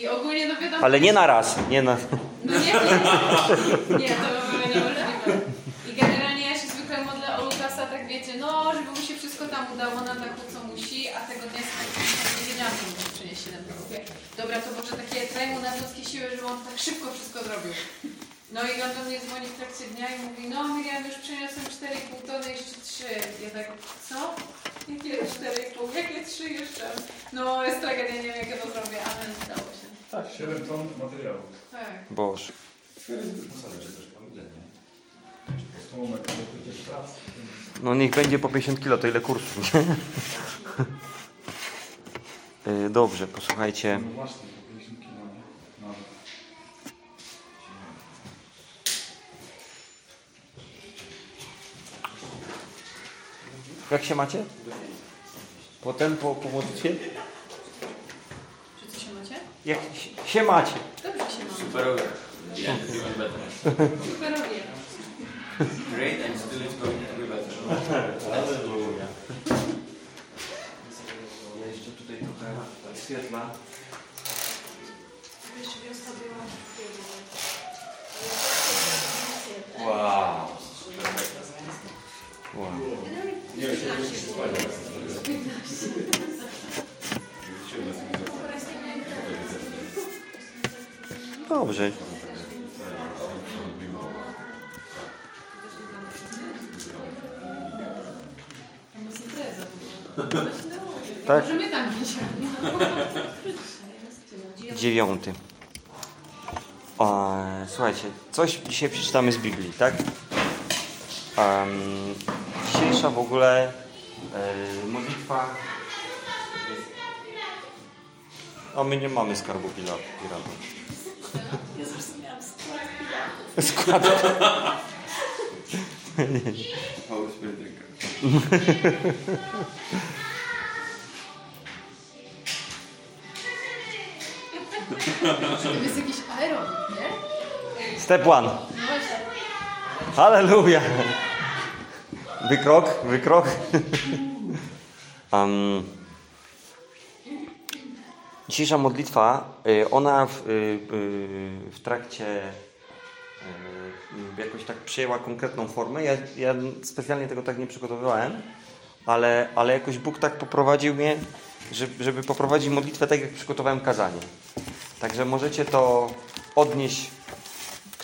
I ogólnie no wiadomo... Ale nie na raz, nie na... No nie, nie, nie, to by było niemożliwe. I generalnie ja się zwykle modlę o Lukasa, tak wiecie, no, żeby mu się wszystko tam udało na taku, co musi, a tego dnia nie wiedziałam, że muszę przynieść 7 Mówię, Dobra, to może takie daj mu nadludzkie siły, żeby on tak szybko wszystko zrobił. No i on do mnie dzwoni w trakcie dnia i mówi, no Miriam, już przyniosłem 4,5 tony, jeszcze 3. Ja tak, co? Jakie 4,5? Jakie 3 jeszcze? No jest tragedia, nie wiem jak ja to zrobię, ale udało się. Tak, 7 ton materiału. Tak. Boże. No niech będzie po 50 kilo, to ile kursów, nie? Y, Dobrze, posłuchajcie. No właśnie, Jak się macie? Potem po, po modlitwie? Czy co się macie? Jak się- się macie? Dobrze się mamy. Superowe. Yeah. Superowie. Great and still it's going to be better. Ja jeszcze tutaj trochę świetla. Wow. Wow. Dobrze. Tam jest impreza. Tak? Dziewiąty. O, słuchajcie, coś dzisiaj przeczytamy z Biblii, tak? Em, dzisiejsza w ogóle e, modlitwa. A my nie mamy skarbu piratów. Ja zrozumiałam skład Skład. Spirit drinker. To jest jakiś aerobik, nie? Step one. No. Halleluja. Wykrok, wykrok. Um, dzisiejsza modlitwa, y, ona w, y, y, w trakcie jakoś tak przyjęła konkretną formę. Ja, ja specjalnie tego tak nie przygotowywałem, ale, ale jakoś Bóg tak poprowadził mnie, żeby poprowadzić modlitwę tak, jak przygotowałem kazanie. Także możecie to odnieść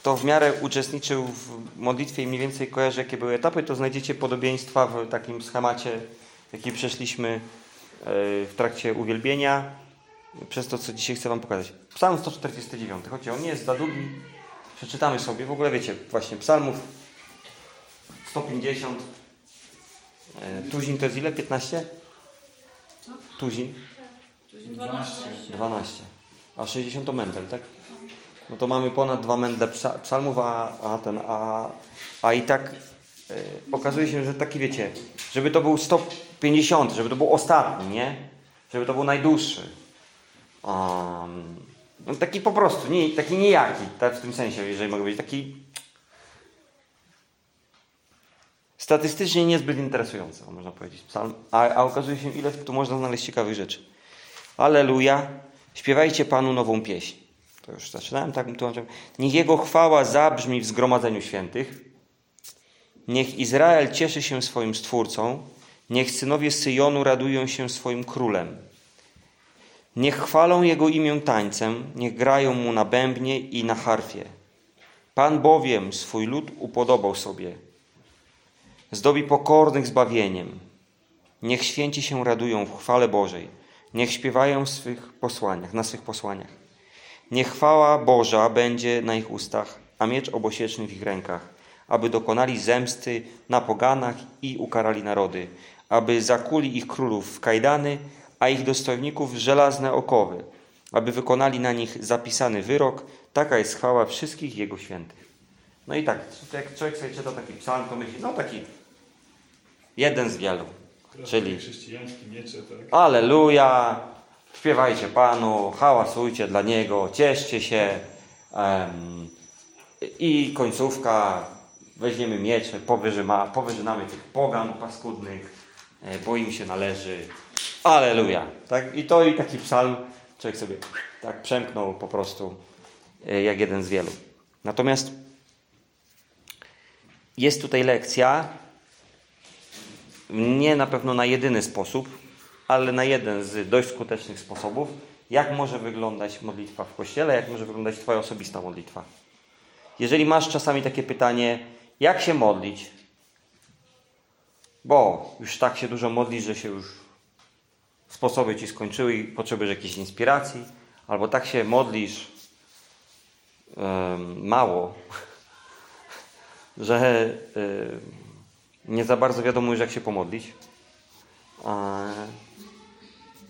kto w miarę uczestniczył w modlitwie i mniej więcej kojarzy, jakie były etapy, to znajdziecie podobieństwa w takim schemacie, jaki przeszliśmy e, w trakcie uwielbienia, przez to, co dzisiaj chcę Wam pokazać. Psalm 149, choć on nie jest za długi, przeczytamy sobie. W ogóle wiecie, właśnie psalmów 150, e, tuzin to jest ile? 15? Tuzin? 12. 12. A 60 to Mendel, tak? No to mamy ponad dwa psa- psalmów, a, a ten, a, a i tak e, okazuje się, że taki wiecie, żeby to był 150, żeby to był ostatni, nie? Żeby to był najdłuższy. Um, no taki po prostu, nie, taki nijaki, tak w tym sensie, jeżeli mogę powiedzieć, taki statystycznie niezbyt interesujący, można powiedzieć, psalm, a, a okazuje się, ile tu można znaleźć ciekawych rzeczy. Aleluja. Śpiewajcie Panu nową pieśń. To już zaczynałem tak tłumaczyłem. Niech Jego chwała zabrzmi w zgromadzeniu świętych. Niech Izrael cieszy się swoim Stwórcą. Niech synowie Syjonu radują się swoim królem. Niech chwalą Jego imię tańcem, niech grają Mu na bębnie i na harfie. Pan bowiem swój lud upodobał sobie. Zdobi pokornych zbawieniem. Niech święci się radują w chwale Bożej. Niech śpiewają w swych posłaniach, na swych posłaniach. Niech chwała Boża będzie na ich ustach, a miecz obosieczny w ich rękach, aby dokonali zemsty na poganach i ukarali narody, aby zakuli ich królów w kajdany, a ich dostojników w żelazne okowy, aby wykonali na nich zapisany wyrok. Taka jest chwała wszystkich Jego świętych. No i tak, jak człowiek sobie czyta taki psalm, to myśli, no taki jeden z wielu. Czyli Chrześcijańskie miecze, tak? Aleluja! Śpiewajcie Panu, hałasujcie dla Niego, cieszcie się. I końcówka, weźmiemy miecze, powyżyma, powyżynamy tych pogan paskudnych, e, bo im się należy. Aleluja! Tak? I to i taki psalm człowiek sobie tak przemknął po prostu e, jak jeden z wielu. Natomiast jest tutaj lekcja, nie na pewno na jedyny sposób, ale na jeden z dość skutecznych sposobów, jak może wyglądać modlitwa w kościele, jak może wyglądać Twoja osobista modlitwa. Jeżeli masz czasami takie pytanie, jak się modlić, bo już tak się dużo modlisz, że się już sposoby ci skończyły i potrzebujesz jakiejś inspiracji, albo tak się modlisz em, mało, że em, nie za bardzo wiadomo już jak się pomodlić. E,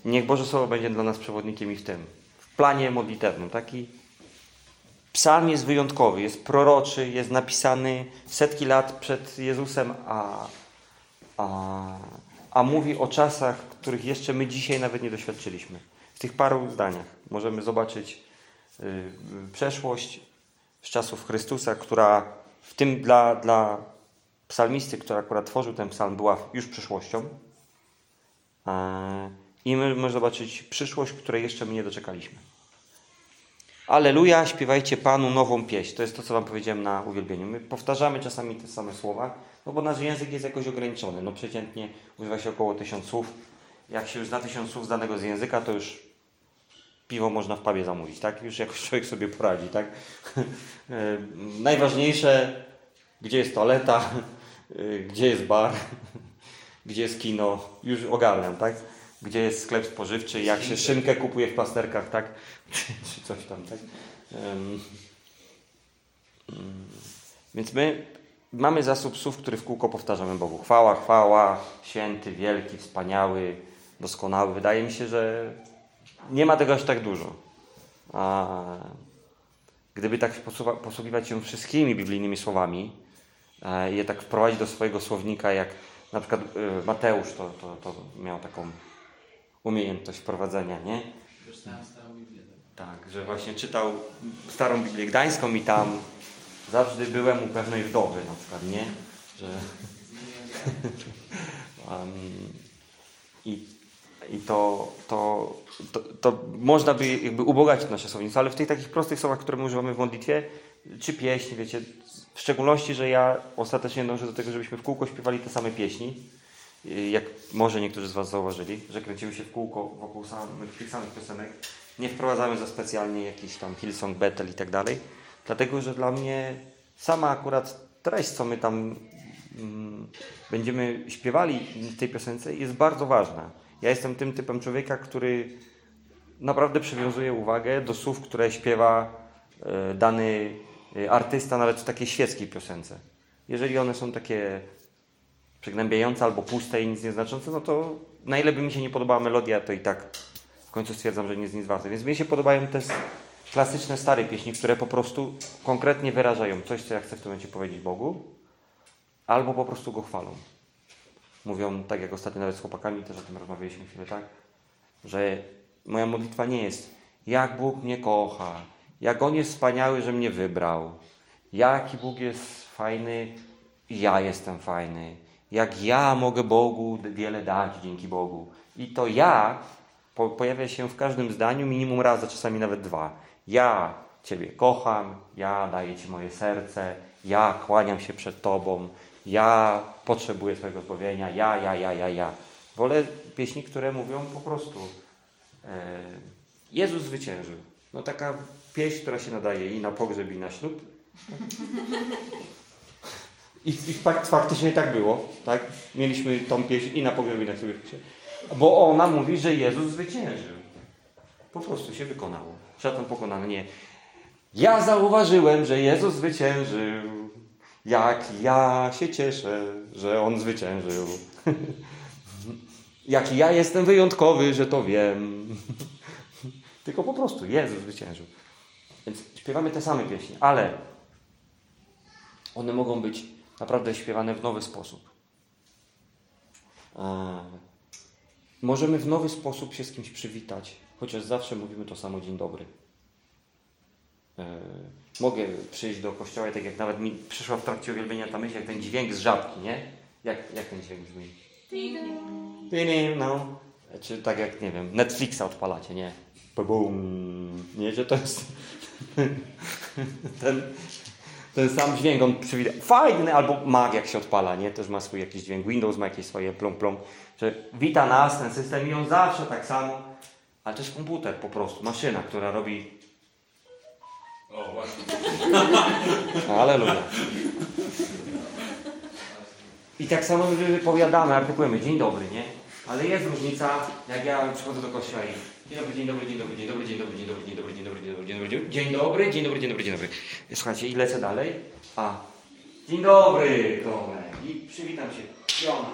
Niech Boże Słowo będzie dla nas przewodnikiem i w tym. W planie modlitewnym. Taki psalm jest wyjątkowy, jest proroczy, jest napisany setki lat przed Jezusem, a, a, a mówi o czasach, których jeszcze my dzisiaj nawet nie doświadczyliśmy. W tych paru zdaniach możemy zobaczyć y, przeszłość z czasów Chrystusa, która w tym dla, dla psalmisty, który akurat tworzył ten psalm, była już przyszłością. E, I my możemy zobaczyć przyszłość, której jeszcze my nie doczekaliśmy. Aleluja, śpiewajcie Panu nową pieśń. To jest to, co Wam powiedziałem na uwielbieniu. My powtarzamy czasami te same słowa, no bo nasz język jest jakoś ograniczony. No przeciętnie używa się około tysiąc słów. Jak się już zna tysiąc słów z danego z języka, to już piwo można w pubie zamówić, tak? Już jakoś człowiek sobie poradzi, tak? Najważniejsze, gdzie jest toaleta, gdzie jest bar, gdzie jest kino, już ogarniam, tak? Gdzie jest sklep spożywczy, jak się szynkę kupuje w pasterkach, tak? Czy coś tam, tak? Mm, Więc my mamy zasób słów, który w kółko powtarzamy Bogu. Chwała, chwała, święty, wielki, wspaniały, doskonały. Wydaje mi się, że nie ma tego aż tak dużo. A gdyby tak posługiwać się wszystkimi biblijnymi słowami e, i je tak wprowadzić do swojego słownika, jak na przykład e, Mateusz to, to, to miał taką umiejętność wprowadzenia, nie? Tak, że właśnie czytał starą Biblię Gdańską i tam zawsze byłem u pewnej wdowy na przykład, nie? Że... Um, I i to, to, to, to można by jakby ubogacić nasze słownictwo, ale w tych takich prostych słowach, które my używamy w modlitwie, czy pieśń, wiecie, w szczególności, że ja ostatecznie dążę do tego, żebyśmy w kółko śpiewali te same pieśni, jak może niektórzy z Was zauważyli, że kręcimy się w kółko wokół samych, tych samych piosenek. Nie wprowadzamy za specjalnie jakiś tam Hillsong, Bethel i tak dalej, dlatego, że dla mnie sama akurat treść, co my tam mm, będziemy śpiewali w tej piosence jest bardzo ważna. Ja jestem tym typem człowieka, który naprawdę przywiązuje uwagę do słów, które śpiewa e, dany e, artysta, nawet w takiej świeckiej piosence. Jeżeli one są takie przygnębiające albo puste i nic nieznaczące, no to na ile by mi się nie podobała melodia, to i tak w końcu stwierdzam, że nie jest nic warte. Więc mi się podobają te klasyczne, stare pieśni, które po prostu konkretnie wyrażają coś, co ja chcę w tym momencie powiedzieć Bogu, albo po prostu Go chwalą. Mówią, tak jak ostatnio nawet z chłopakami też o tym rozmawialiśmy chwilę, tak? Że moja modlitwa nie jest jak Bóg mnie kocha, jak On jest wspaniały, że mnie wybrał, jaki Bóg jest fajny ja jestem fajny, jak ja mogę Bogu wiele dać dzięki Bogu. I to ja po, pojawia się w każdym zdaniu minimum raz, a czasami nawet dwa. Ja Ciebie kocham, ja daję Ci moje serce, ja kłaniam się przed Tobą, ja potrzebuję Twojego zbawienia, ja, ja, ja, ja, ja. Wolę pieśni, które mówią po prostu e, Jezus zwyciężył. No taka pieśń, która się nadaje i na pogrzeb, i na ślub. I, i fakt, faktycznie tak było, tak? Mieliśmy tą pieśń i na pogrzeb, i na ślub. Bo ona mówi, że Jezus zwyciężył. Po prostu się wykonało. Szatan pokonany. Nie. Ja zauważyłem, że Jezus zwyciężył. Jak ja się cieszę, że On zwyciężył. Jak ja jestem wyjątkowy, że to wiem. Tylko po prostu Jezus zwyciężył. Więc śpiewamy te same pieśni, ale one mogą być naprawdę śpiewane w nowy sposób. Eee, możemy w nowy sposób się z kimś przywitać, chociaż zawsze mówimy to samo dzień dobry. Eee, mogę przyjść do kościoła tak jak nawet mi przyszła w trakcie uwielbienia ta myśl, jak ten dźwięk z żabki, nie? Jak, jak ten dźwięk brzmi? Pinim, no. Czy tak jak, nie wiem, Netflixa odpalacie, nie? Bum. Nie, że to jest ten, ten sam dźwięk, on przywida. Fajny, albo Mac jak się odpala, nie? Też ma swój jakiś dźwięk. Windows ma jakieś swoje plum plum, że wita nas ten system i on zawsze tak samo. Ale jest komputer po prostu, maszyna, która robi O, właśnie. Aleluja. I tak samo my wypowiadamy, artykułujemy dzień dobry, nie? Ale jest różnica, jak ja przychodzę do kościoła i dzień dobry, dzień dobry, dzień dobry, dzień dobry, dzień dobry, dzień dobry, dzień dobry, dzień dobry, dzień dobry, dzień dobry, dzień dobry, dzień dobry, dzień dobry, dzień dobry. Słuchajcie, i lecę dalej. A, dzień dobry, Tomek. I przywitam się, Jona.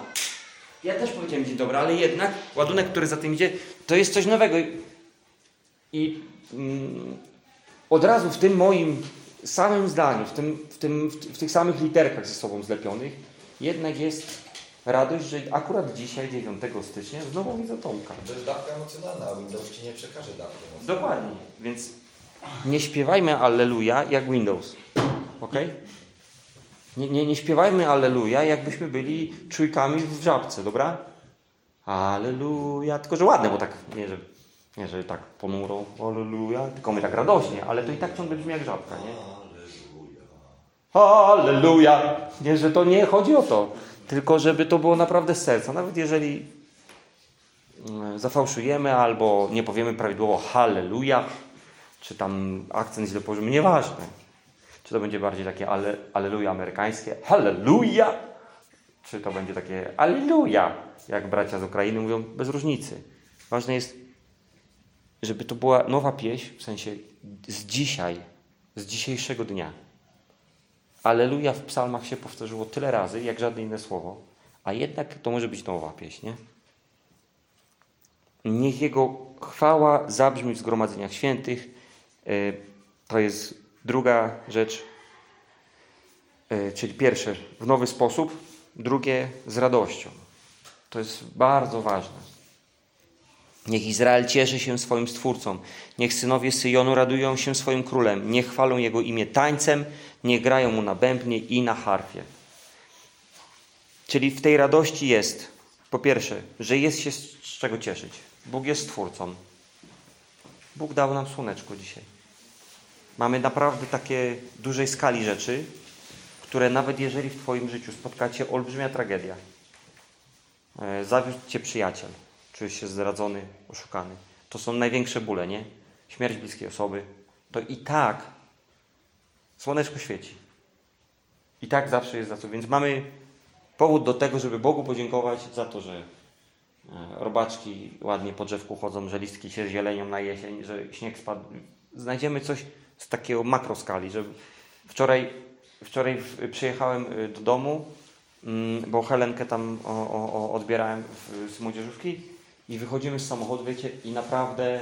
Ja też powiedziałem dzień dobry, ale jednak ładunek, który za tym idzie, to jest coś nowego. I- mm, od razu w tym moim samym zdaniu, w, tym, w, tym, w, w tych samych literkach ze sobą zlepionych, jednak jest radość, że akurat dzisiaj, 9 stycznia, znowu widzę Tomka. To jest dawka emocjonalna, a Windows ci nie przekaże dawki emocjonalnej. Dokładnie. Więc nie śpiewajmy Alleluja jak Windows. Ok? Nie, nie, nie śpiewajmy Alleluja, jakbyśmy byli czujkami w żabce, dobra? Alleluja. Tylko, że ładne, bo tak, nie, że, nie, że tak ponuro, Alleluja, tylko my tak radośnie, ale to i tak ciągle brzmi jak żabka, nie? Halleluja! Nie, że to nie chodzi o to, tylko żeby to było naprawdę z serca. Nawet jeżeli mm, zafałszujemy albo nie powiemy prawidłowo halleluja, czy tam akcent źle położymy, nieważne. Czy to będzie bardziej takie ale, alleluja amerykańskie, halleluja, czy to będzie takie alleluja, jak bracia z Ukrainy mówią, bez różnicy. Ważne jest, żeby to była nowa pieśń, w sensie z dzisiaj, z dzisiejszego dnia. Aleluja w psalmach się powtórzyło tyle razy, jak żadne inne słowo, a jednak to może być nowa pieśń, nie? Niech Jego chwała zabrzmi w zgromadzeniach świętych. Y, To jest druga rzecz, y, czyli pierwsze w nowy sposób, drugie z radością. To jest bardzo ważne. Niech Izrael cieszy się swoim Stwórcą. Niech synowie Syjonu radują się swoim królem. Niech chwalą Jego imię tańcem. Niech grają Mu na bębnie i na harfie. Czyli w tej radości jest, po pierwsze, że jest się z czego cieszyć. Bóg jest Stwórcą. Bóg dał nam słoneczko dzisiaj. Mamy naprawdę takie dużej skali rzeczy, które nawet jeżeli w Twoim życiu spotkacie olbrzymia tragedia, e, zawiódł Cię przyjaciel, czujesz się zdradzony, oszukany, to są największe bóle, nie? Śmierć bliskiej osoby, to i tak słoneczko świeci. I tak zawsze jest za co. Więc mamy powód do tego, żeby Bogu podziękować za to, że e, robaczki ładnie po drzewku chodzą, że listki się zielenią na jesień, że śnieg spadł. Znajdziemy coś z takiego makroskali, że wczoraj, wczoraj przyjechałem y, do domu, mm, bo Helenkę tam o, o, odbierałem z młodzieżówki i wychodzimy z samochodu, wiecie, i naprawdę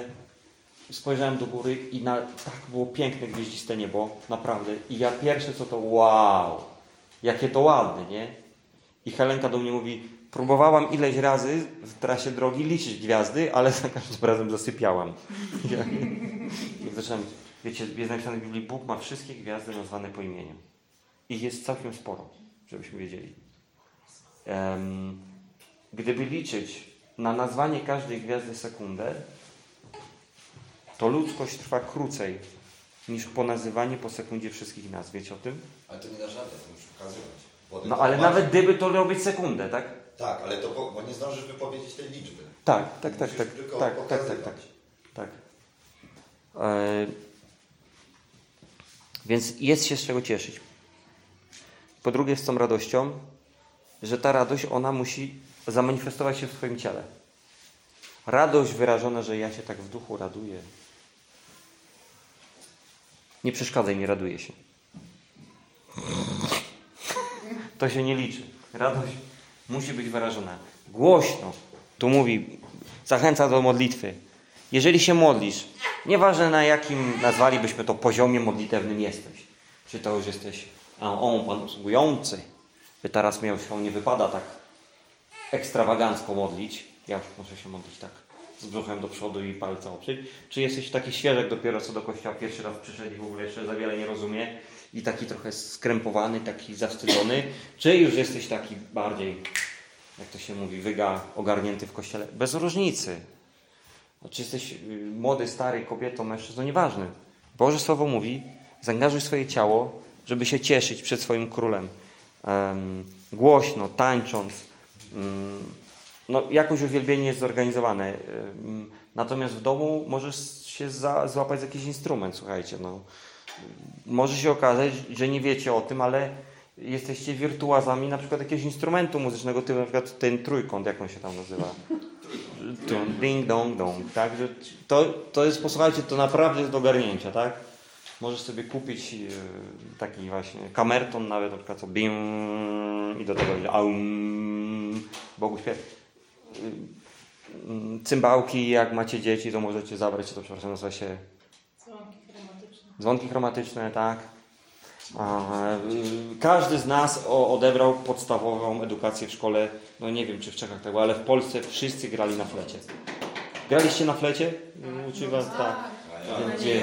spojrzałem do góry i na, tak było piękne gwieździste niebo, naprawdę. I ja pierwsze co to, wow, jakie to ładne, nie? I Helenka do mnie mówi, próbowałam ileś razy w trasie drogi liczyć gwiazdy, ale za każdym razem zasypiałam. Ja, I zacząłem, wiecie, jest napisane w Biblii, Bóg ma wszystkie gwiazdy nazwane po imieniu. Ich jest całkiem sporo, żebyśmy wiedzieli. Em, gdyby liczyć na nazwanie każdej gwiazdy sekundę, to ludzkość trwa krócej niż po nazywaniu po sekundzie wszystkich nazw. Wiecie o tym? Ale to nie da żadnej, to musisz pokazywać. No ale nawet gdyby to robić sekundę, tak? Tak, ale to po, bo nie zdążysz wypowiedzieć tej liczby. Tak, tak, tak, tak, tak, tak, tak, tak, tak. E, więc jest się z czego cieszyć. Po drugie, z tą radością, że ta radość, ona musi zamanifestować się w Twoim ciele. Radość wyrażona, że ja się tak w duchu raduję. Nie przeszkadzaj mi, raduję się. To się nie liczy. Radość musi być wyrażona głośno. Tu mówi, zachęca do modlitwy. Jeżeli się modlisz, nieważne na jakim nazwalibyśmy to poziomie modlitewnym jesteś. Czy to już jesteś on, Pan usługujący, by teraz miał się, nie wypada tak ekstrawagancko modlić. Ja już muszę się modlić tak z brzuchem do przodu i palce oprzeć. Czy jesteś taki świeżek dopiero co do kościoła, pierwszy raz przyszedł i w ogóle jeszcze za wiele nie rozumie i taki trochę skrępowany, taki zawstydzony? Czy już jesteś taki bardziej, jak to się mówi, wyga ogarnięty w kościele? Bez różnicy. Czy jesteś y, młody, stary, kobietą, mężczyzną, nieważne. Boże Słowo mówi, zaangażuj swoje ciało, żeby się cieszyć przed swoim królem. Em, głośno, tańcząc. Mm, no, jakoś uwielbienie jest zorganizowane. Natomiast w domu możesz się za, złapać za jakiś instrument, słuchajcie. No. Może się okazać, że nie wiecie o tym, ale jesteście wirtuazami na przykład jakiegoś instrumentu muzycznego, typu na przykład ten trójkąt, jak on się tam nazywa. Ding dong dong, tak? Że to, to jest, posłuchajcie, to naprawdę jest do ogarnięcia, tak? Możesz sobie kupić e, taki właśnie kamerton nawet, na przykład co bim i do tego aum, Bogu śpiew. Y, Cymbałki, jak macie dzieci, to możecie zabrać, to przepraszam, nazywa się Dzwonki chromatyczne. dzwonki chromatyczne, tak? Y, każdy z nas odebrał podstawową edukację w szkole, no nie wiem czy w Czechach tego, ale w Polsce wszyscy grali na flecie. Graliście na flecie? Uczy was, tak. Gdzie?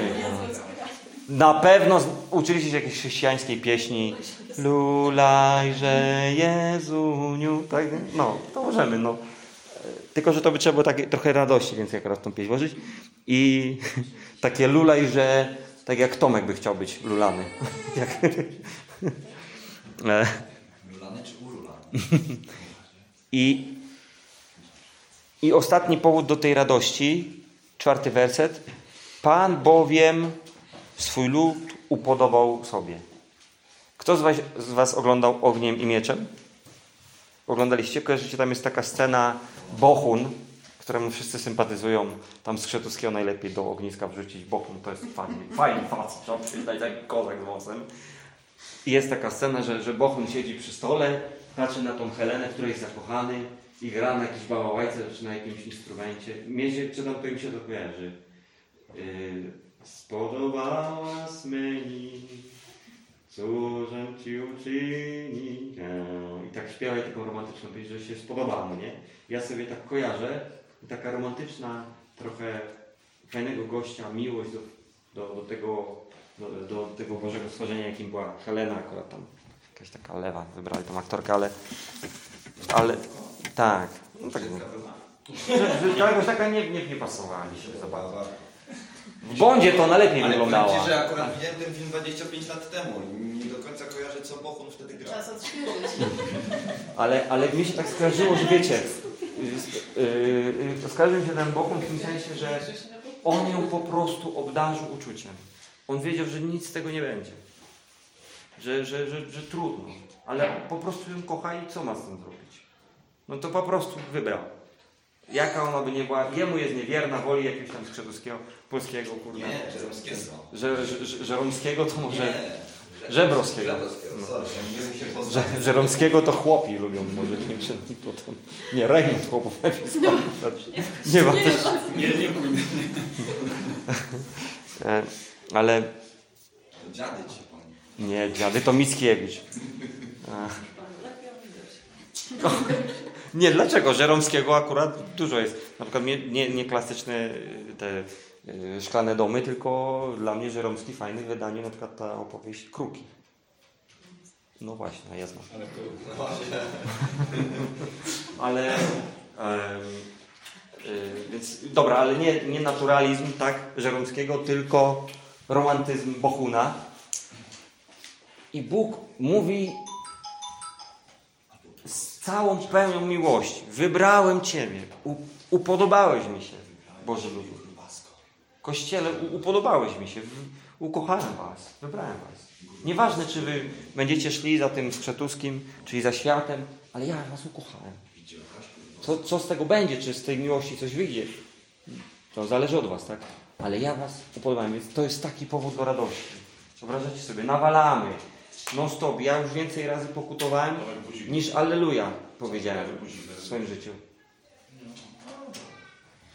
Na pewno uczyliście się jakiejś chrześcijańskiej pieśni. Lulajże Jezuniu. Tak? No, to możemy, no. Tylko, że to by trzeba było takie, trochę radości więcej akurat w tą pieśń włożyć. I takie lulaj, że tak jak Tomek by chciał być lulany. Jak- Lulany czy urulany? I, I ostatni powód do tej radości, czwarty werset. Pan bowiem swój lud upodobał sobie. Kto z was, z was oglądał Ogniem i Mieczem? Oglądaliście? Kojarzycie, tam jest taka scena Bohun, któremu wszyscy sympatyzują. Tam z Krzetuskiego najlepiej do ogniska wrzucić. Bohun to jest fajny, fajny facet, trzeba przyznać, taki kozak z włosem. I jest taka scena, że, że Bohun siedzi przy stole, patrzy na tą Helenę, w której jest zakochany i gra na jakiejś bałałajce czy na jakimś instrumencie. Mnie się, czytam, to mi się to kojarzy. Yy, spodobałaś mi, cóżem ci uczyni. I tak śpiewa i taką romantyczną pieśń, że się spodobało, mu, nie? Ja sobie tak kojarzę, taka romantyczna, trochę fajnego gościa, miłość do, do, do tego do, do tego Bożego stworzenia, jakim była Helena, akurat tam jakaś taka lewa, wybrali tą aktorkę, ale, ale tak, no tak, że, taka nie, nie, nie pasowała mi się za bardzo. W Bondzie to ona lepiej Ale wyglądała. Ci, że akurat widziałem ten film 25 lat temu i nie do końca kojarzę, co Bochun wtedy grał. Czas odświeżyć. Ale, ale mi się tak skojarzyło, że wiecie, yy, yy, skojarzył mi się ten Bochum w tym sensie, że on ją po prostu obdarzył uczuciem. On wiedział, że nic z tego nie będzie. Że, że, że, że trudno. Ale po prostu ją kocha i co ma z tym zrobić? No to po prostu wybrał. Jaka ona by nie była, jemu jest niewierna, woli jakiegoś tam skrzetuskiego, polskiego, kurde. Nie, Żeromskiego. Że, że, że, Żeromskiego to może... Nie. Żebrowskiego. Żebrowskiego, No. nie. Żeromskiego to chłopi lubią, może nie czy potem. Nie, Rejmund chłopów. Nie ma też. Nie, nie bój mnie. E, Ale Dziady ci pan. nie, dziady to Mickiewicz. E, Nie, dlaczego? Żeromskiego akurat dużo jest. Na przykład nie, nie, nie klasyczne y, te y, szklane domy, tylko dla mnie Żeromski fajny w wydaniu na przykład ta opowieść Kruki. No właśnie, ja znam. Ale to... No właśnie. Ale. em, y, więc dobra, ale nie, nie naturalizm, tak, Żeromskiego, tylko romantyzm Bohuna. I Bóg mówi całą pełnią miłości: Wybrałem Ciebie, upodobałeś mi się, Boże ludu. Kościele, upodobałeś mi się, ukochałem Was, wybrałem Was. Nieważne, czy Wy będziecie szli za tym skrzetuskim, czyli za światem, ale ja Was ukochałem. Co, co z tego będzie, czy z tej miłości coś wyjdzie? To zależy od Was, tak? Ale ja Was upodobałem, więc to jest taki powód do radości. Wyobrażacie sobie, nawalamy, non stop. Ja już więcej razy pokutowałem, niż Alleluja powiedziałem w swoim życiu.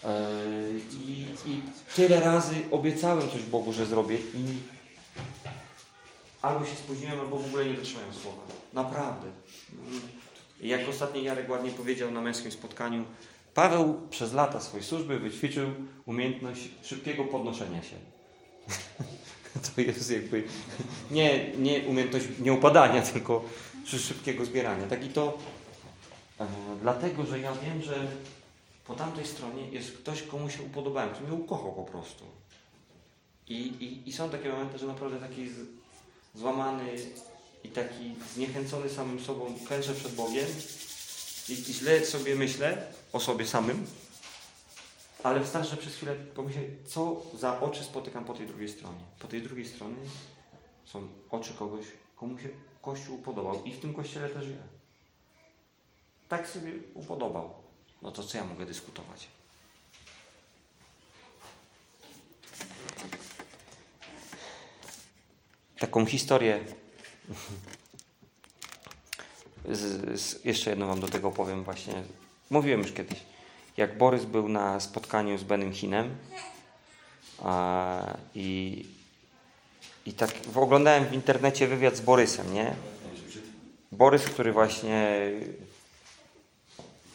Eee, I, I tyle razy obiecałem coś Bogu, że zrobię i albo się spóźniłem, albo w ogóle nie dotrzymałem słowa. Naprawdę. I jak ostatnio Jarek ładnie powiedział na męskim spotkaniu, Paweł przez lata swojej służby wyćwiczył umiejętność szybkiego podnoszenia się. To jest jakby nie, nie umiejętność nieupadania, tylko szybkiego zbierania. Tak i to e, dlatego, że ja wiem, że po tamtej stronie jest ktoś, komu się upodobałem, kto mnie ukochał po prostu. I, i, i są takie momenty, że naprawdę taki z, złamany i taki zniechęcony samym sobą klęczę przed Bogiem i, i źle sobie myślę o sobie samym, ale wystarczy przez chwilę pomyśleć, co za oczy spotykam po tej drugiej stronie. Po tej drugiej stronie są oczy kogoś, komu się Kościół upodobał i w tym Kościele też ja. Tak sobie upodobał. No to co ja mogę dyskutować? Taką historię z, z, jeszcze jedną wam do tego powiem właśnie. Mówiłem już kiedyś. Jak Borys był na spotkaniu z Benym Hinem a, i, i tak oglądałem w internecie wywiad z Borysem, nie? Borys, który właśnie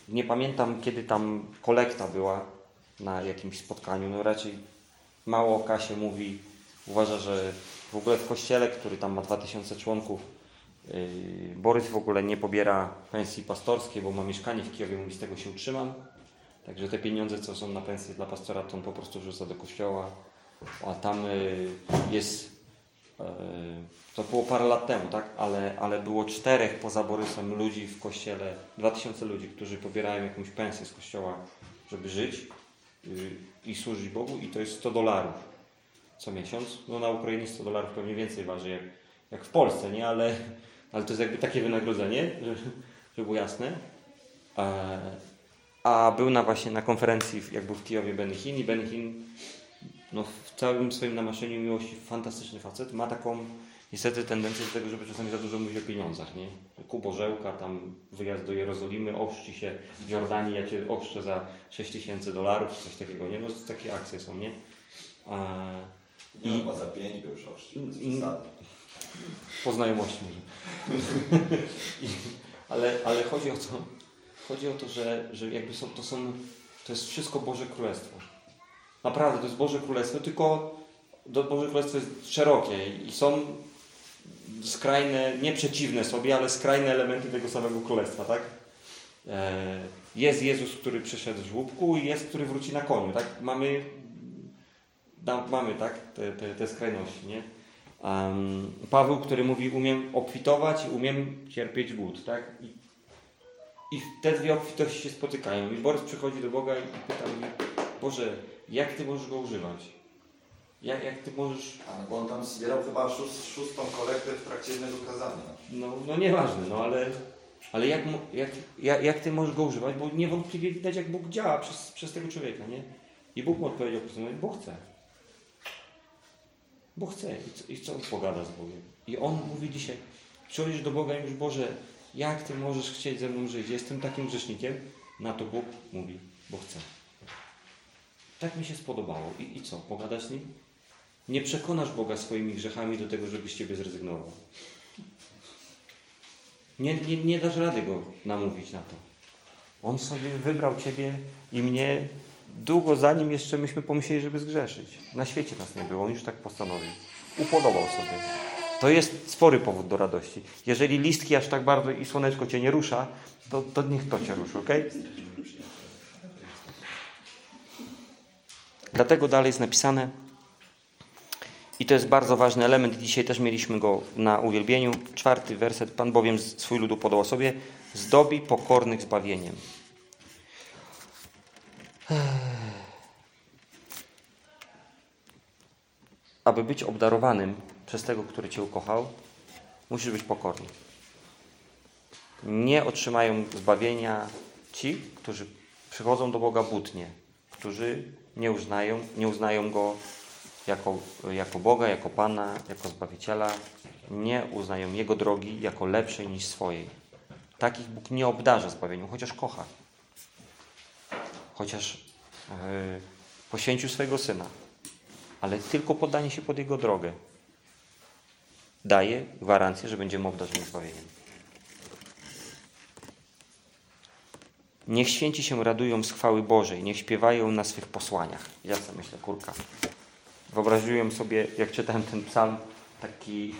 nie pamiętam kiedy tam kolekta była na jakimś spotkaniu, no raczej mało o kasie mówi, uważa, że w ogóle w kościele, który tam ma 2000 członków, yy, Borys w ogóle nie pobiera pensji pastorskiej, bo ma mieszkanie w Kijowie, mówi z tego się utrzymam. Także te pieniądze, co są na pensję dla pastora, to on po prostu wrzuca do kościoła. A tam yy, jest, yy, to było parę lat temu, tak? Ale, ale było czterech poza Borysem ludzi w kościele, 2000 ludzi, którzy pobierają jakąś pensję z kościoła, żeby żyć yy, i służyć Bogu i to jest 100 dolarów co miesiąc. No na Ukrainie 100 dolarów pewnie więcej waży jak, jak w Polsce, nie? Ale, ale to jest jakby takie wynagrodzenie, że, żeby było jasne. A, był na właśnie na konferencji, w- jak był w Kijowie Ben i Ben no, w całym swoim namaszczeniu miłości fantastyczny facet. Ma taką niestety tendencję do tego, żeby czasami za dużo mówić o pieniądzach, nie? Kubożełka, tam wyjazd do Jerozolimy, ochrzci się w Jordanii, ja Cię ochrzczę za 6 tysięcy dolarów, czy coś takiego, nie? No takie akcje są, nie? A, I chyba za pięć go już bez I- przesady. po znajomości może. I, ale, ale chodzi o to, chodzi o to, że, że jakby są, to są, to jest wszystko Boże Królestwo. Naprawdę, to jest Boże Królestwo, tylko Boże Królestwo jest szerokie i są skrajne, nie przeciwne sobie, ale skrajne elementy tego samego Królestwa, tak? E, Jest Jezus, który przyszedł w żłóbku i jest, który wróci na koniu, tak? Mamy, mamy tak, te, te, te skrajności, nie? Um, Paweł, który mówi, umiem obfitować umiem cierpieć głód, tak? I, I te dwie obfitości się spotykają. I Borys przychodzi do Boga i pyta mnie, Boże, jak Ty możesz go używać? Jak, jak Ty możesz... A, bo on tam zbierał chyba szóst, szóstą kolektę w trakcie jednego kazania. No, no nieważne, no ale, ale jak, jak, jak, jak Ty możesz go używać? Bo niewątpliwie widać, jak Bóg działa przez, przez tego człowieka, nie? I Bóg mu odpowiedział bo chce. Bo chce. I co, I co on pogada z Bogiem? I on mówi dzisiaj, przychodzisz do Boga i mówisz, Boże, jak Ty możesz chcieć ze mną żyć? Jestem takim grzesznikiem. Na to Bóg mówi, bo chce. Tak mi się spodobało. I, I co? Pogadasz z Nim? Nie przekonasz Boga swoimi grzechami do tego, żeby z Ciebie zrezygnował. Nie, nie, nie dasz rady Go namówić na to. On sobie wybrał Ciebie i mnie długo zanim jeszcze myśmy pomyśleli, żeby zgrzeszyć. Na świecie nas nie było, On już tak postanowił. Upodobał sobie. To jest spory powód do radości. Jeżeli listki aż tak bardzo i słoneczko Cię nie rusza, to, to niech to Cię ruszy, ok? Dlatego dalej jest napisane, i to jest bardzo ważny element. Dzisiaj też mieliśmy go na uwielbieniu. Czwarty werset. Pan bowiem swój lud upodał sobie, zdobi pokornych zbawieniem. Aby być obdarowanym przez tego, który Cię ukochał, musisz być pokorny. Nie otrzymają zbawienia ci, którzy przychodzą do Boga butnie, którzy nie uznają, nie uznają Go jako, jako Boga, jako Pana, jako Zbawiciela, nie uznają Jego drogi jako lepszej niż swojej. Takich Bóg nie obdarza zbawieniem, chociaż kocha. Chociaż yy, poświęcił swojego Syna. Ale tylko poddanie się pod Jego drogę daje gwarancję, że będziemy obdarzeni zbawieniem. Niech święci się radują z chwały Bożej, niech śpiewają na swych posłaniach. Ja sobie myślę, kurka. Wyobraziłem sobie, jak czytałem ten psalm, taki.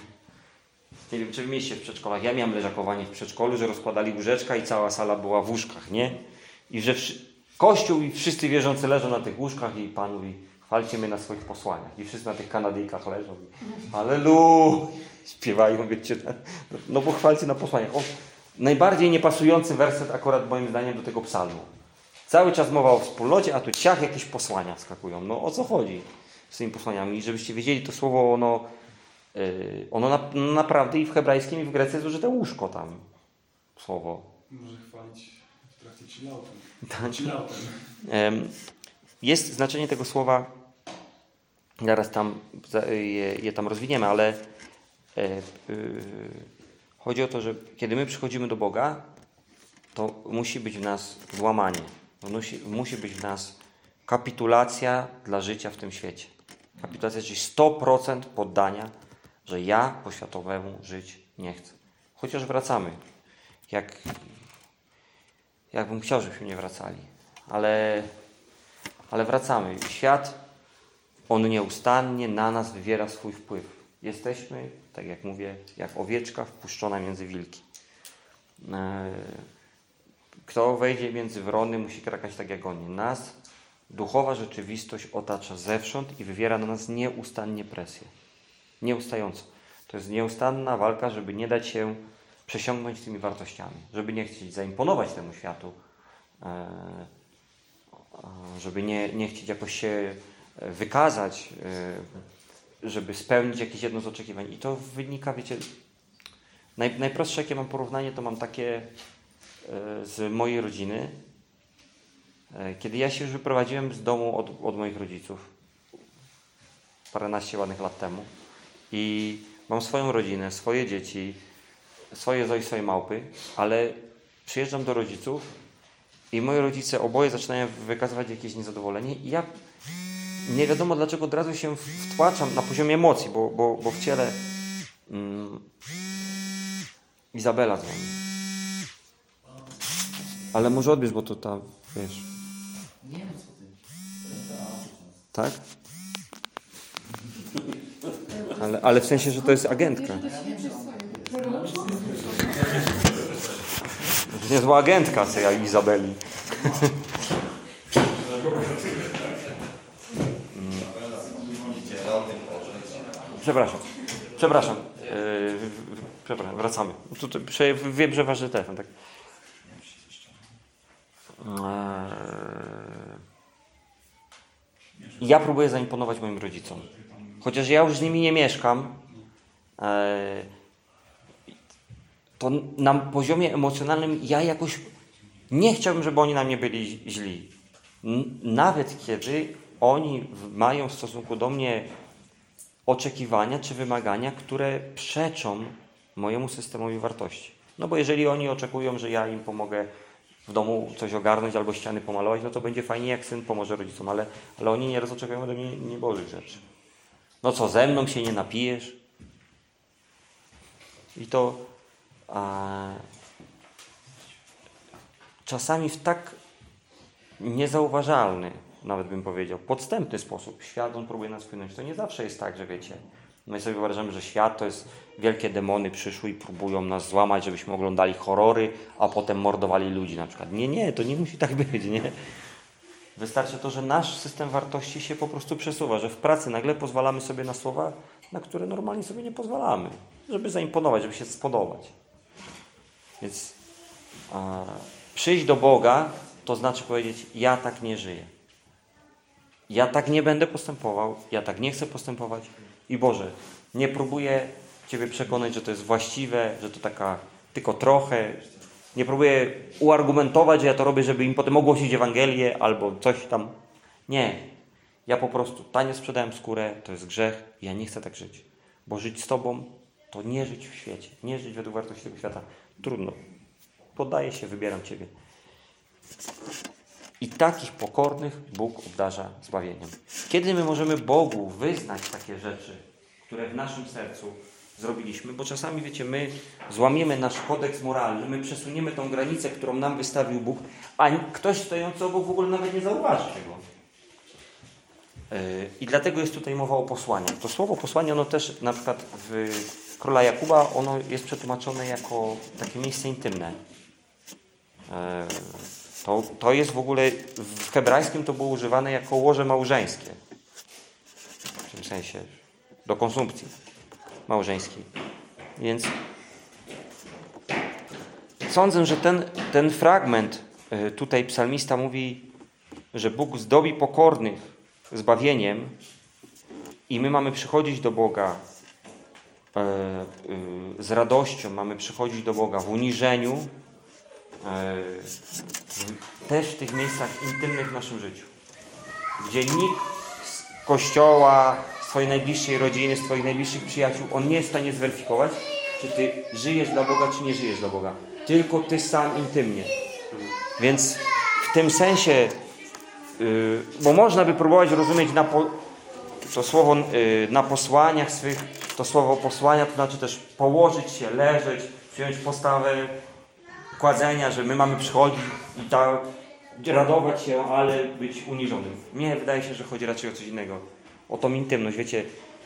Nie wiem, czy w mieście w przedszkolach. Ja miałem leżakowanie w przedszkolu, że rozkładali łóżeczka i cała sala była w łóżkach, nie? I że wszy... Kościół i wszyscy wierzący leżą na tych łóżkach i Pan mówi, chwalcie mnie na swoich posłaniach. I wszyscy na tych Kanadyjkach leżą. I, Halleluja! Śpiewają, wiecie. No bo chwalcie na posłaniach. O, najbardziej niepasujący werset akurat moim zdaniem do tego psalmu. Cały czas mowa o wspólnocie, a tu ciach jakieś posłania skakują. No o co chodzi z tymi posłaniami? I żebyście wiedzieli, to słowo ono, yy, ono na, naprawdę i w hebrajskim i w grece jest użyte łóżko tam. Słowo. Może chwalić w trakcie chilloutem. Tak. Chilloutem. Em, Jest znaczenie tego słowa, zaraz tam je, je tam rozwiniemy, ale chodzi o to, że kiedy my przychodzimy do Boga, to musi być w nas złamanie. Musi, musi być w nas kapitulacja dla życia w tym świecie. Kapitulacja, czyli 100% poddania, że ja po światowemu żyć nie chcę. Chociaż wracamy. Jak, jakbym chciał, żebyśmy nie wracali. Ale ale wracamy. Świat, on nieustannie na nas wywiera swój wpływ. Jesteśmy, tak jak mówię, jak owieczka wpuszczona między wilki. E, Kto wejdzie między wrony, musi krakać tak jak oni. Nas duchowa rzeczywistość otacza zewsząd i wywiera na nas nieustannie presję. Nieustająco. To jest nieustanna walka, żeby nie dać się przesiągnąć tymi wartościami. Żeby nie chcieć zaimponować temu światu. E, żeby nie, nie chcieć jakoś się e, wykazać, żeby spełnić jakieś jedno z oczekiwań. I to wynika, wiecie, naj, najprostsze jakie mam porównanie, to mam takie e, z mojej rodziny. E, Kiedy ja się już wyprowadziłem z domu od, od moich rodziców, paręnaście ładnych lat temu, i mam swoją rodzinę, swoje dzieci, swoje zo swoje małpy, ale przyjeżdżam do rodziców i moi rodzice oboje zaczynają wykazywać jakieś niezadowolenie i ja nie wiadomo dlaczego od razu się wtłaczam na poziomie emocji, bo, bo, bo w ciele mm, Izabela dzwoni. Ale może odbierz, bo to ta, wiesz... Nie wiem co. Tak? Ale, ale w sensie, że to jest agentka. Niezła agentka, co ja Izabeli. Przepraszam. Przepraszam. Yy, przepraszam, wracamy. Tutaj, wiem, że ważny telefon, tak? Eee, Ja próbuję zaimponować moim rodzicom. Chociaż ja już z nimi nie mieszkam, eee, to na poziomie emocjonalnym ja jakoś nie chciałbym, żeby oni na mnie byli źli. Nawet kiedy oni mają w stosunku do mnie oczekiwania czy wymagania, które przeczą mojemu systemowi wartości. No bo jeżeli oni oczekują, że ja im pomogę w domu coś ogarnąć albo ściany pomalować, no to będzie fajnie, jak syn pomoże rodzicom, ale, ale oni nieraz oczekują ode mnie niebożych rzeczy. No co, ze mną się nie napijesz? I to a, czasami w tak niezauważalny, nawet bym powiedział, podstępny sposób świat on próbuje nas wpłynąć. To nie zawsze jest tak, że wiecie, my sobie wyobrażamy, że świat to jest wielkie demony przyszły i próbują nas złamać, żebyśmy oglądali horrory, a potem mordowali ludzi na przykład. Nie, nie, to nie musi tak być, nie? Wystarczy to, że nasz system wartości się po prostu przesuwa, że w pracy nagle pozwalamy sobie na słowa, na które normalnie sobie nie pozwalamy, żeby zaimponować, żeby się spodobać. Więc a, przyjść do Boga to znaczy powiedzieć: Ja tak nie żyję. Ja tak nie będę postępował, ja tak nie chcę postępować. I Boże, nie próbuję Ciebie przekonać, że to jest właściwe, że to taka tylko trochę. Nie próbuję uargumentować, że ja to robię, żeby im potem ogłosić Ewangelię albo coś tam. Nie. Ja po prostu tanie sprzedałem skórę, to jest grzech, ja nie chcę tak żyć. Bo żyć z Tobą to nie żyć w świecie, nie żyć według wartości tego świata. Trudno. Poddaję się, wybieram Ciebie. I takich pokornych Bóg obdarza zbawieniem. Kiedy my możemy Bogu wyznać takie rzeczy, które w naszym sercu zrobiliśmy? Bo czasami, wiecie, my złamiemy nasz kodeks moralny, my przesuniemy tą granicę, którą nam wystawił Bóg, a ktoś stojący obok w ogóle nawet nie zauważy tego. Yy, I dlatego jest tutaj mowa o posłaniach. To słowo posłanie, ono też na przykład w Króla Jakuba, ono jest przetłumaczone jako takie miejsce intymne. To, to jest w ogóle, w hebrajskim to było używane jako łoże małżeńskie. W tym sensie, do konsumpcji małżeńskiej. Więc sądzę, że ten, ten fragment, y, tutaj psalmista mówi, że Bóg zdobi pokornych zbawieniem i my mamy przychodzić do Boga e, y, z radością, mamy przychodzić do Boga w uniżeniu, też w tych miejscach intymnych w naszym życiu, gdzie nikt z kościoła, z Twojej najbliższej rodziny, z Twoich najbliższych przyjaciół, on nie jest w stanie zweryfikować, czy Ty żyjesz dla Boga, czy nie żyjesz dla Boga. Tylko Ty sam intymnie. Więc w tym sensie, yy, bo można by próbować rozumieć na po, to słowo yy, na posłaniach swych, to słowo posłania to znaczy też położyć się, leżeć, przyjąć postawę kładzenia, że my mamy przychodzić i tak radować się, ale być uniżonym. Nie, wydaje się, że chodzi raczej o coś innego. O tą intymność. Wiecie,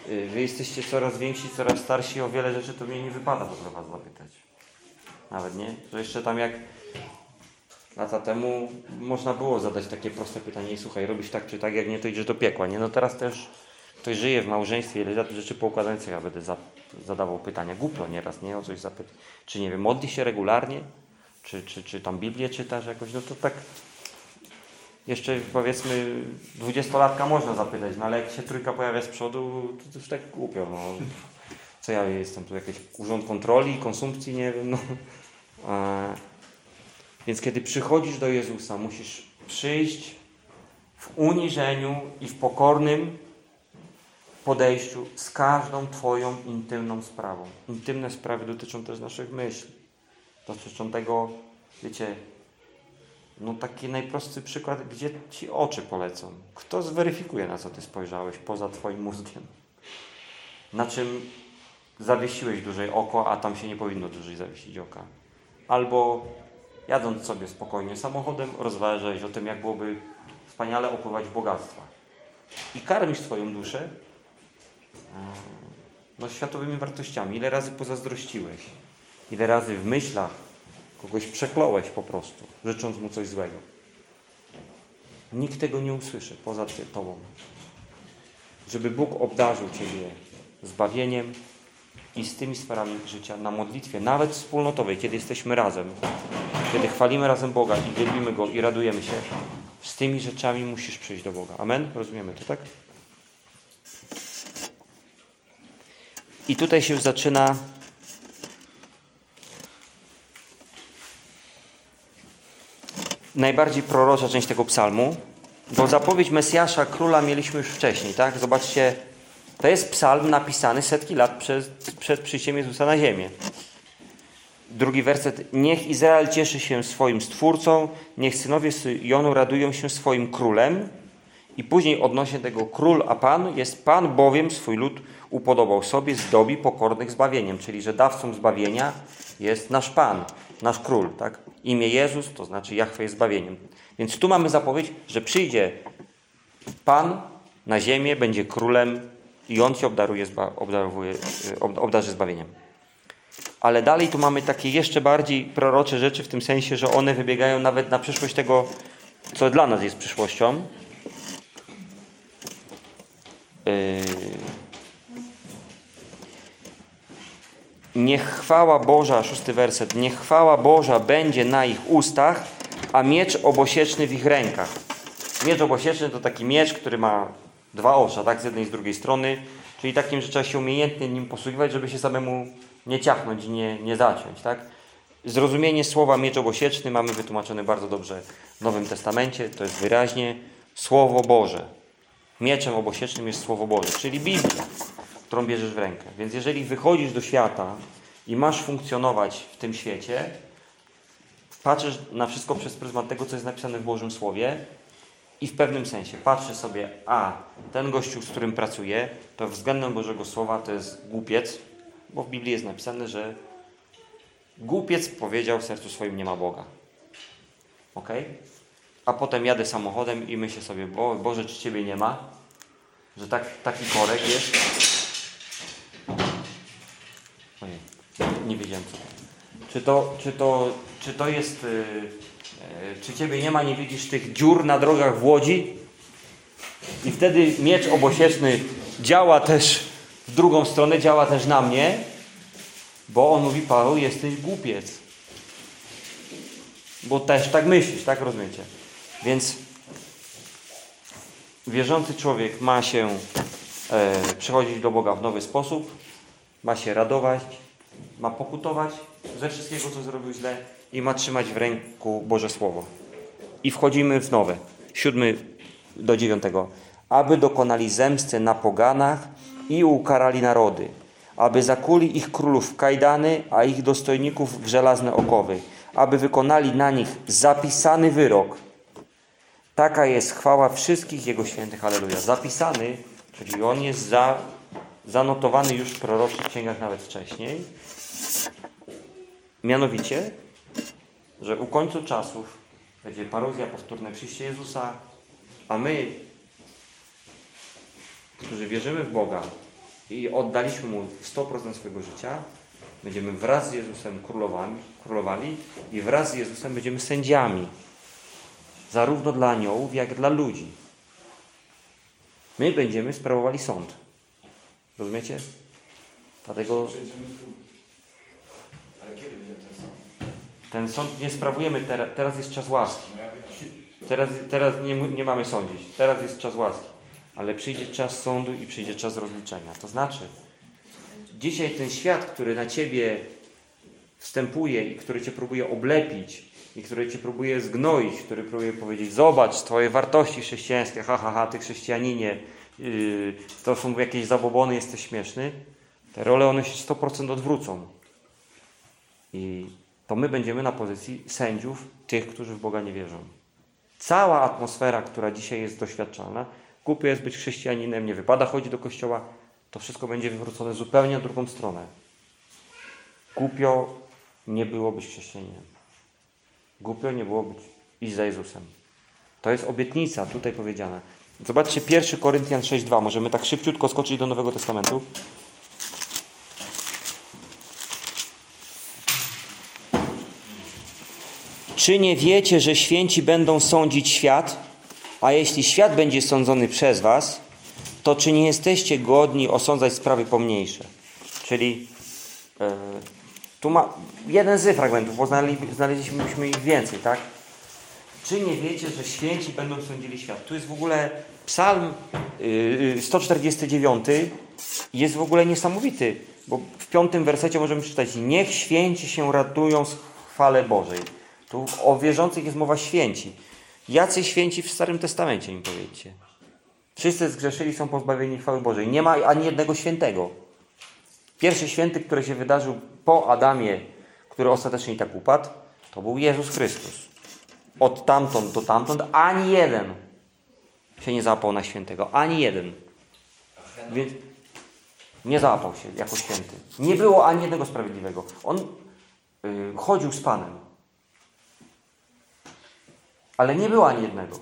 yy, wy jesteście coraz więksi, coraz starsi, o wiele rzeczy to mnie nie wypada ogóle was zapytać. Nawet nie? Że jeszcze tam jak lata temu można było zadać takie proste pytanie i słuchaj, robisz tak czy tak, jak nie, to idziesz do piekła, nie? No teraz też ktoś żyje w małżeństwie, ile lat rzeczy poukładających, ja będę za, zadawał pytania głupio nieraz, nie? O coś zapytać. Czy nie wiem, modli się regularnie? Czy, czy, czy tam Biblię czytasz jakoś? No to tak jeszcze powiedzmy dwudziestolatka można zapytać, no ale jak się trójka pojawia z przodu, to, to już tak głupio, no. Co ja jestem tu jakiś urząd kontroli, konsumpcji, nie wiem, no. E, więc kiedy przychodzisz do Jezusa, musisz przyjść w uniżeniu i w pokornym podejściu z każdą Twoją intymną sprawą. Intymne sprawy dotyczą też naszych myśli. Dotyczą tego, wiecie, no taki najprostszy przykład, gdzie Ci oczy polecą. Kto zweryfikuje, na co Ty spojrzałeś poza Twoim mózgiem? Na czym zawiesiłeś dłużej oko, a tam się nie powinno dłużej zawiesić oka. Albo jadąc sobie spokojnie samochodem, rozważać o tym, jak byłoby wspaniale opływać bogactwa. I karmisz swoją duszę e, no, światowymi wartościami. Ile razy pozazdrościłeś? Ile razy w myślach kogoś przekląłeś po prostu, życząc mu coś złego? Nikt tego nie usłyszy poza Tobą. Żeby Bóg obdarzył Ciebie zbawieniem i z tymi sferami życia na modlitwie, nawet wspólnotowej, kiedy jesteśmy razem, kiedy chwalimy razem Boga i wielbimy Go i radujemy się, z tymi rzeczami musisz przyjść do Boga. Amen? Rozumiemy to, tak? I tutaj się zaczyna najbardziej prorocza część tego psalmu, bo zapowiedź Mesjasza, króla mieliśmy już wcześniej, tak? Zobaczcie, to jest psalm napisany setki lat przed, przed przyjściem Jezusa na ziemię. Drugi werset. Niech Izrael cieszy się swoim Stwórcą, niech synowie Syjonu radują się swoim królem. I później odnośnie tego król, a Pan jest Pan bowiem swój lud upodobał sobie, zdobi pokornych zbawieniem. Czyli, że dawcą zbawienia jest nasz Pan, nasz król. Tak? Imię Jezus to znaczy Jahwe jest zbawieniem. Więc tu mamy zapowiedź, że przyjdzie Pan na ziemię, będzie królem i On Cię obdaruje, obdaruje, ob, obdarzy zbawieniem. Ale dalej tu mamy takie jeszcze bardziej prorocze rzeczy w tym sensie, że one wybiegają nawet na przyszłość tego, co dla nas jest przyszłością. Yy... Niech chwała Boża, szósty werset, niech chwała Boża będzie na ich ustach, a miecz obosieczny w ich rękach. Miecz obosieczny to taki miecz, który ma dwa osza, tak, z jednej i z drugiej strony, czyli takim, że trzeba się umiejętnie nim posługiwać, żeby się samemu nie ciachnąć i nie, nie zaciąć, tak? Zrozumienie słowa miecz obosieczny mamy wytłumaczone bardzo dobrze w Nowym Testamencie, to jest wyraźnie Słowo Boże. Mieczem obosiecznym jest Słowo Boże, czyli Biblia, którą bierzesz w rękę. Więc jeżeli wychodzisz do świata i masz funkcjonować w tym świecie, patrzysz na wszystko przez pryzmat tego, co jest napisane w Bożym Słowie i w pewnym sensie patrzę sobie, a ten gościu, z którym pracuję, to względem Bożego Słowa to jest głupiec, bo w Biblii jest napisane, że głupiec powiedział w sercu swoim nie ma Boga. Ok? A potem jadę samochodem i myślę sobie, Bo, Boże, czy Ciebie nie ma? Że tak, taki korek jest. Nie wiedziałem. Czy to, czy to, czy to jest, yy, E, Czy ciebie nie ma, nie widzisz tych dziur na drogach w łodzi? I wtedy miecz obosieczny działa też w drugą stronę, działa też na mnie, bo on mówi, Paweł, jesteś głupiec. Bo też tak myślisz, tak rozumiecie? Więc wierzący człowiek ma się e, przychodzić do Boga w nowy sposób, ma się radować, ma pokutować ze wszystkiego, co zrobił źle i ma trzymać w ręku Boże Słowo. I wchodzimy w nowe, siódmy do dziewiątego. Aby dokonali zemsty na poganach i ukarali narody, aby zakuli ich królów w kajdany, a ich dostojników w żelazne okowy, aby wykonali na nich zapisany wyrok. Taka jest chwała wszystkich Jego świętych. Halleluja. Zapisany, czyli on jest za, zanotowany już w proroczych księgach nawet wcześniej. Mianowicie, że u końcu czasów będzie parozja, powtórne przyjście Jezusa, a my, którzy wierzymy w Boga i oddaliśmy Mu 100% swojego życia, będziemy wraz z Jezusem królowami, królowali i wraz z Jezusem będziemy sędziami. Zarówno dla aniołów, jak i dla ludzi. My będziemy sprawowali sąd. Rozumiecie? Dlatego ten sąd? nie sprawujemy teraz. Teraz jest czas łaski. Teraz, teraz nie, nie mamy sądzić. Teraz jest czas łaski. Ale przyjdzie czas sądu i przyjdzie czas rozliczenia. To znaczy, dzisiaj ten świat, który na ciebie wstępuje i który cię próbuje oblepić i który cię próbuje zgnoić, który próbuje powiedzieć, zobacz, twoje wartości chrześcijańskie, ha, ha, ha, ty chrześcijaninie, to są jakieś zabobony, jesteś śmieszny. Te role one się 100% odwrócą. I to my będziemy na pozycji sędziów tych, którzy w Boga nie wierzą. Cała atmosfera, która dzisiaj jest doświadczalna, głupio jest być chrześcijaninem, nie wypada chodzić do kościoła, to wszystko będzie wywrócone zupełnie na drugą stronę. Głupio nie było być chrześcijaninem. Głupio nie było być iść za Jezusem. To jest obietnica tutaj powiedziana. Zobaczcie 1 Koryntian 6,2. Możemy tak szybciutko skoczyć do Nowego Testamentu. Czy nie wiecie, że święci będą sądzić świat? A jeśli świat będzie sądzony przez was, to czy nie jesteście godni osądzać sprawy pomniejsze? Czyli e, tu ma jeden z fragmentów, bo znaleźli- znaleźliśmy ich więcej, tak? Czy nie wiecie, że święci będą sądzili świat? Tu jest w ogóle psalm y, y, 149 jest w ogóle niesamowity, bo w piątym wersecie możemy przeczytać Niech święci się radują z chwale Bożej. Tu o wierzących jest mowa święci. Jacy święci w Starym Testamencie mi powiedzcie? Wszyscy zgrzeszyli, są pozbawieni chwały Bożej. Nie ma ani jednego świętego. Pierwszy święty, który się wydarzył po Adamie, który ostatecznie i tak upadł, to był Jezus Chrystus. Od tamtąd do tamtąd ani jeden się nie załapał na świętego. Ani jeden. Więc nie załapał się jako święty. Nie było ani jednego sprawiedliwego. On y, chodził z Panem. Ale nie było ani jednego.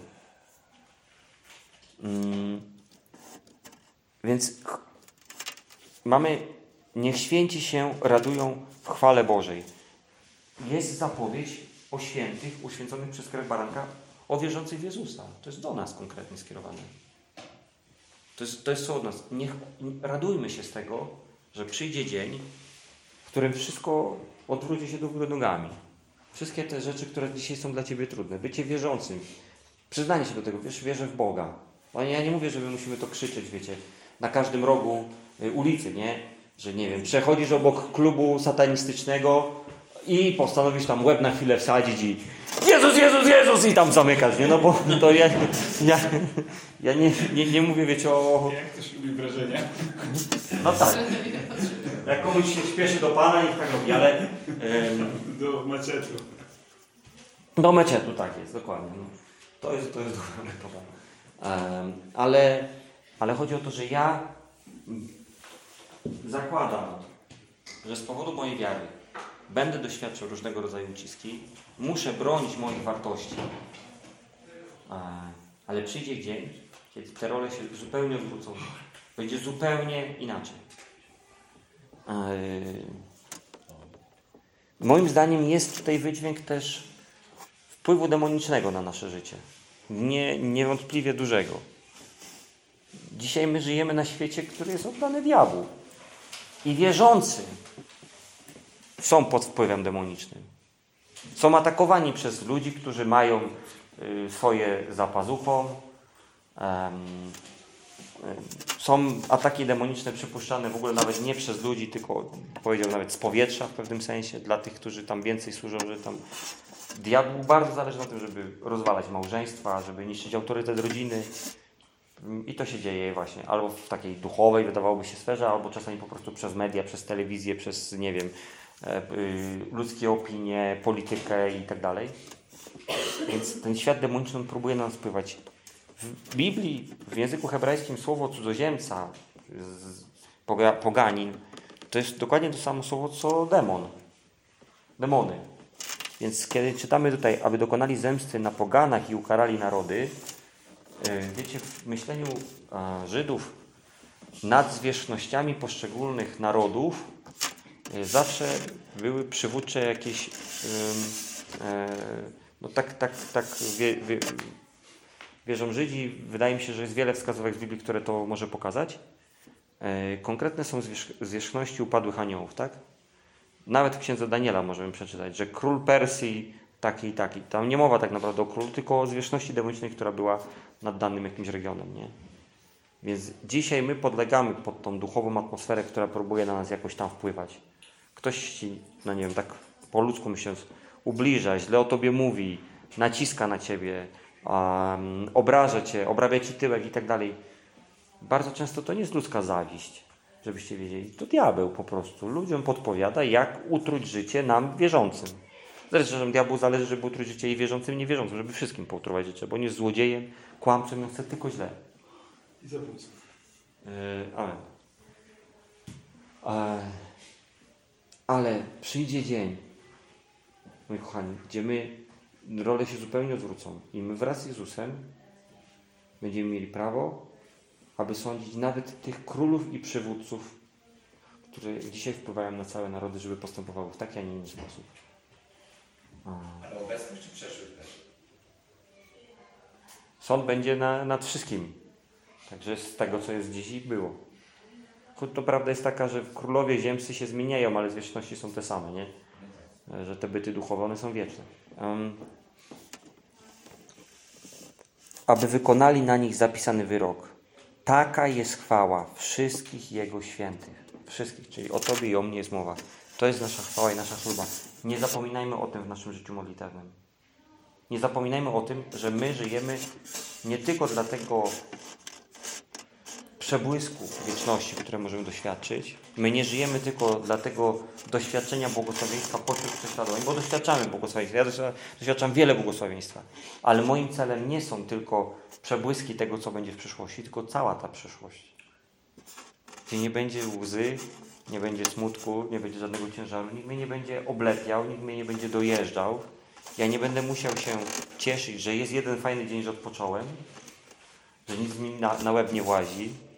Mm. Więc mamy, niech święci się radują w chwale Bożej. Jest zapowiedź o świętych uświęconych przez krew baranka, o wierzących w Jezusa. To jest do nas konkretnie skierowane. To jest, to jest co od nas. Niech radujmy się z tego, że przyjdzie dzień, w którym wszystko odwróci się do góry nogami. Wszystkie te rzeczy, które dzisiaj są dla Ciebie trudne. Bycie wierzącym. Przyznanie się do tego. Wiesz, wierzę w Boga. No ja nie mówię, że my musimy to krzyczeć, wiecie, na każdym rogu y, ulicy, nie? Że nie wiem, przechodzisz obok klubu satanistycznego i postanowisz tam łeb na chwilę wsadzić i Jezus, Jezus, Jezus i tam zamykasz, nie? No bo to ja, ja, ja nie, nie, nie mówię, wiecie, o... Jak ktoś lubi wrażenie? No tak. Jak komuś się śpieszy do Pana, niech tak robi, ale... Ym, Do maczetu. do meczetu tak jest, dokładnie. No. To jest, to jest dobra metoda. Ale, ale chodzi o to, że ja zakładam, że z powodu mojej wiary będę doświadczał różnego rodzaju uciski, muszę bronić moich wartości, ale przyjdzie dzień, kiedy te role się zupełnie odwrócą. Będzie zupełnie inaczej. E, Moim zdaniem jest tutaj wydźwięk też wpływu demonicznego na nasze życie. Nie, niewątpliwie dużego. Dzisiaj my żyjemy na świecie, który jest oddany diabłu. I wierzący są pod wpływem demonicznym. Są atakowani przez ludzi, którzy mają y, swoje za pazuchą. Y, są ataki demoniczne przypuszczane w ogóle nawet nie przez ludzi, tylko powiedział nawet z powietrza w pewnym sensie, dla tych, którzy tam więcej służą, że tam diabłu bardzo zależy na tym, żeby rozwalać małżeństwa, żeby niszczyć autorytet rodziny. I to się dzieje właśnie albo w takiej duchowej, wydawałoby się sferze, albo czasami po prostu przez media, przez telewizję, przez, nie wiem, ludzkie opinie, politykę i tak dalej. Więc ten świat demoniczny on próbuje na nas wpływać. W Biblii, w języku hebrajskim słowo cudzoziemca, poganin, to jest dokładnie to samo słowo co demon. Demony. Więc kiedy czytamy tutaj, aby dokonali zemsty na poganach i ukarali narody, e, wiecie, w myśleniu e, Żydów nad zwierzchnościami poszczególnych narodów e, zawsze były przywódcze jakieś, e, no tak, tak, tak wie, wie, wierzą Żydzi. Wydaje mi się, że jest wiele wskazówek z Biblii, które to może pokazać. E, Konkretne są zwierzch- zwierzchności upadłych aniołów, tak? Nawet w księdze Daniela możemy przeczytać, że król Persji taki i taki. Tam nie mowa tak naprawdę o królu, tylko o zwierzchności demonicznej, która była nad danym jakimś regionem, nie? Więc dzisiaj my podlegamy pod tą duchową atmosferę, która próbuje na nas jakoś tam wpływać. Ktoś ci, no nie wiem, tak po ludzku myśląc, ubliża, źle o tobie mówi, naciska na ciebie, um, obraża cię, obrabia ci tyłek i tak dalej. Bardzo często to nie jest ludzka zawiść, żebyście wiedzieli. To diabeł po prostu. Ludziom podpowiada, jak utruć życie nam wierzącym. Zresztą, że diabłu zależy, żeby utruć życie i wierzącym, i niewierzącym, żeby wszystkim poutruwać życie, bo on jest złodziejem, kłamcą i on chce tylko źle. I zabójców. Yy, amen. E, ale przyjdzie dzień, moi kochani, gdzie my role się zupełnie odwrócą i my wraz z Jezusem będziemy mieli prawo, aby sądzić nawet tych królów i przywódców, którzy dzisiaj wpływają na całe narody, żeby postępowały w taki, a nie inny sposób. Ale obecnych czy przeszłych też? Sąd będzie na, nad wszystkimi. Także z tego, co jest dziś i było. To prawda jest taka, że królowie ziemscy się zmieniają, ale zwierzchności są te same, nie? Że te byty duchowe, one są wieczne. Em, aby wykonali na nich zapisany wyrok. Taka jest chwała wszystkich Jego świętych. Wszystkich, czyli o Tobie i o mnie jest mowa. To jest nasza chwała i nasza chluba. Nie zapominajmy o tym w naszym życiu modlitewnym. Nie zapominajmy o tym, że my żyjemy nie tylko dla tego przebłysku wieczności, które możemy doświadczyć. My nie żyjemy tylko dla tego doświadczenia błogosławieństwa pośród prześladowań, bo doświadczamy błogosławieństwa. Ja doświadczam, wiele błogosławieństwa. Ale moim celem nie są tylko przebłyski tego, co będzie w przyszłości, tylko cała ta przyszłość. Gdzie nie będzie łzy, nie będzie smutku, nie będzie żadnego ciężaru, nikt mnie nie będzie oblepiał, nikt mnie nie będzie dojeżdżał. Ja nie będę musiał się cieszyć, że jest jeden fajny dzień, że odpocząłem, że nic mi na, na łeb nie łazi.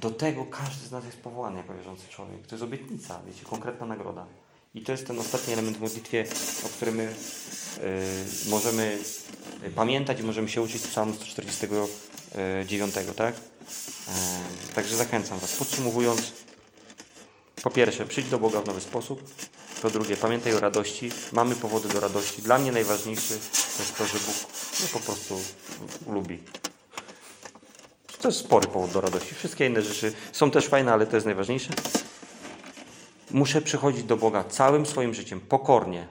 Do tego każdy z nas jest powołany jako wierzący człowiek. To jest obietnica, wiecie, konkretna nagroda. I to jest ten ostatni element w modlitwie, o którym my y, możemy y, pamiętać i możemy się uczyć z psalmu 149, tak? E, także zachęcam Was. Podsumowując, po pierwsze, przyjdź do Boga w nowy sposób. Po drugie, pamiętaj o radości. Mamy powody do radości. Dla mnie najważniejszy to jest to, że Bóg no, po prostu lubi. To jest spory powód do radości. Wszystkie inne rzeczy są też fajne, ale to jest najważniejsze. Muszę przychodzić do Boga całym swoim życiem, pokornie,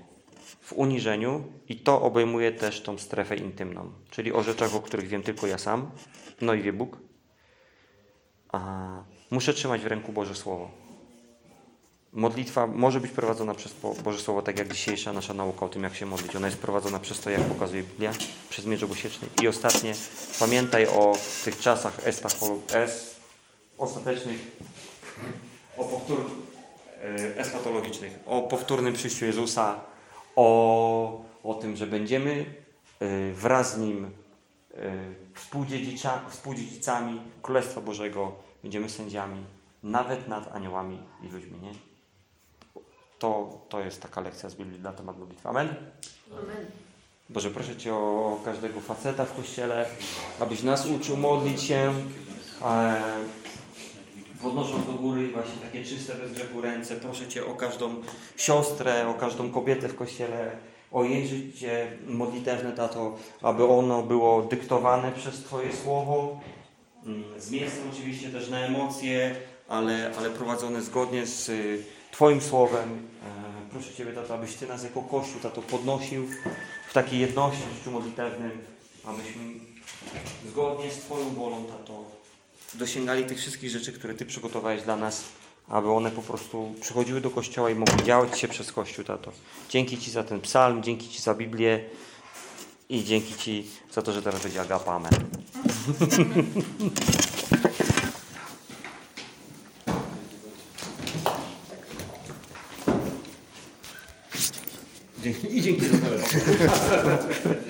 w uniżeniu i to obejmuje też tą strefę intymną, czyli o rzeczach, o których wiem tylko ja sam, no i wie Bóg. A muszę trzymać w ręku Boże Słowo. Modlitwa może być prowadzona przez Boże Słowo, tak jak dzisiejsza nasza nauka o tym, jak się modlić. Ona jest prowadzona przez to, jak pokazuje Biblia, przez miecz obosieczny. I ostatnie, pamiętaj o tych czasach es, ostatecznych, o powtór, e, eschatologicznych, o powtórnym przyjściu Jezusa, o, o tym, że będziemy e, wraz z Nim e, współdziedzica, współdziedzicami Królestwa Bożego, będziemy sędziami, nawet nad aniołami i ludźmi, nie? To, to jest taka lekcja z Biblii na temat modlitwy. Amen? Amen. Boże, proszę Cię o każdego faceta w kościele, abyś nas uczył modlić się, e, podnosząc do góry właśnie takie czyste, bez grzechu ręce. Proszę Cię o każdą siostrę, o każdą kobietę w kościele, o jej życie modlitewne, Tato, aby ono było dyktowane przez Twoje słowo, mm, z miejscem oczywiście też na emocje, ale, ale prowadzone zgodnie z Twoim słowem. E, Proszę Ciebie, Tato, abyś Ty nas jako Kościół, Tato, podnosił w takiej jedności w życiu modlitewnym, abyśmy zgodnie z Twoją wolą, Tato, dosięgali tych wszystkich rzeczy, które Ty przygotowałeś dla nas, aby one po prostu przychodziły do Kościoła i mogły działać się przez Kościół, Tato. Dzięki Ci za ten psalm, dzięki Ci za Biblię i dzięki Ci za to, że teraz będzie agapa. Amen. 意見聞いたことある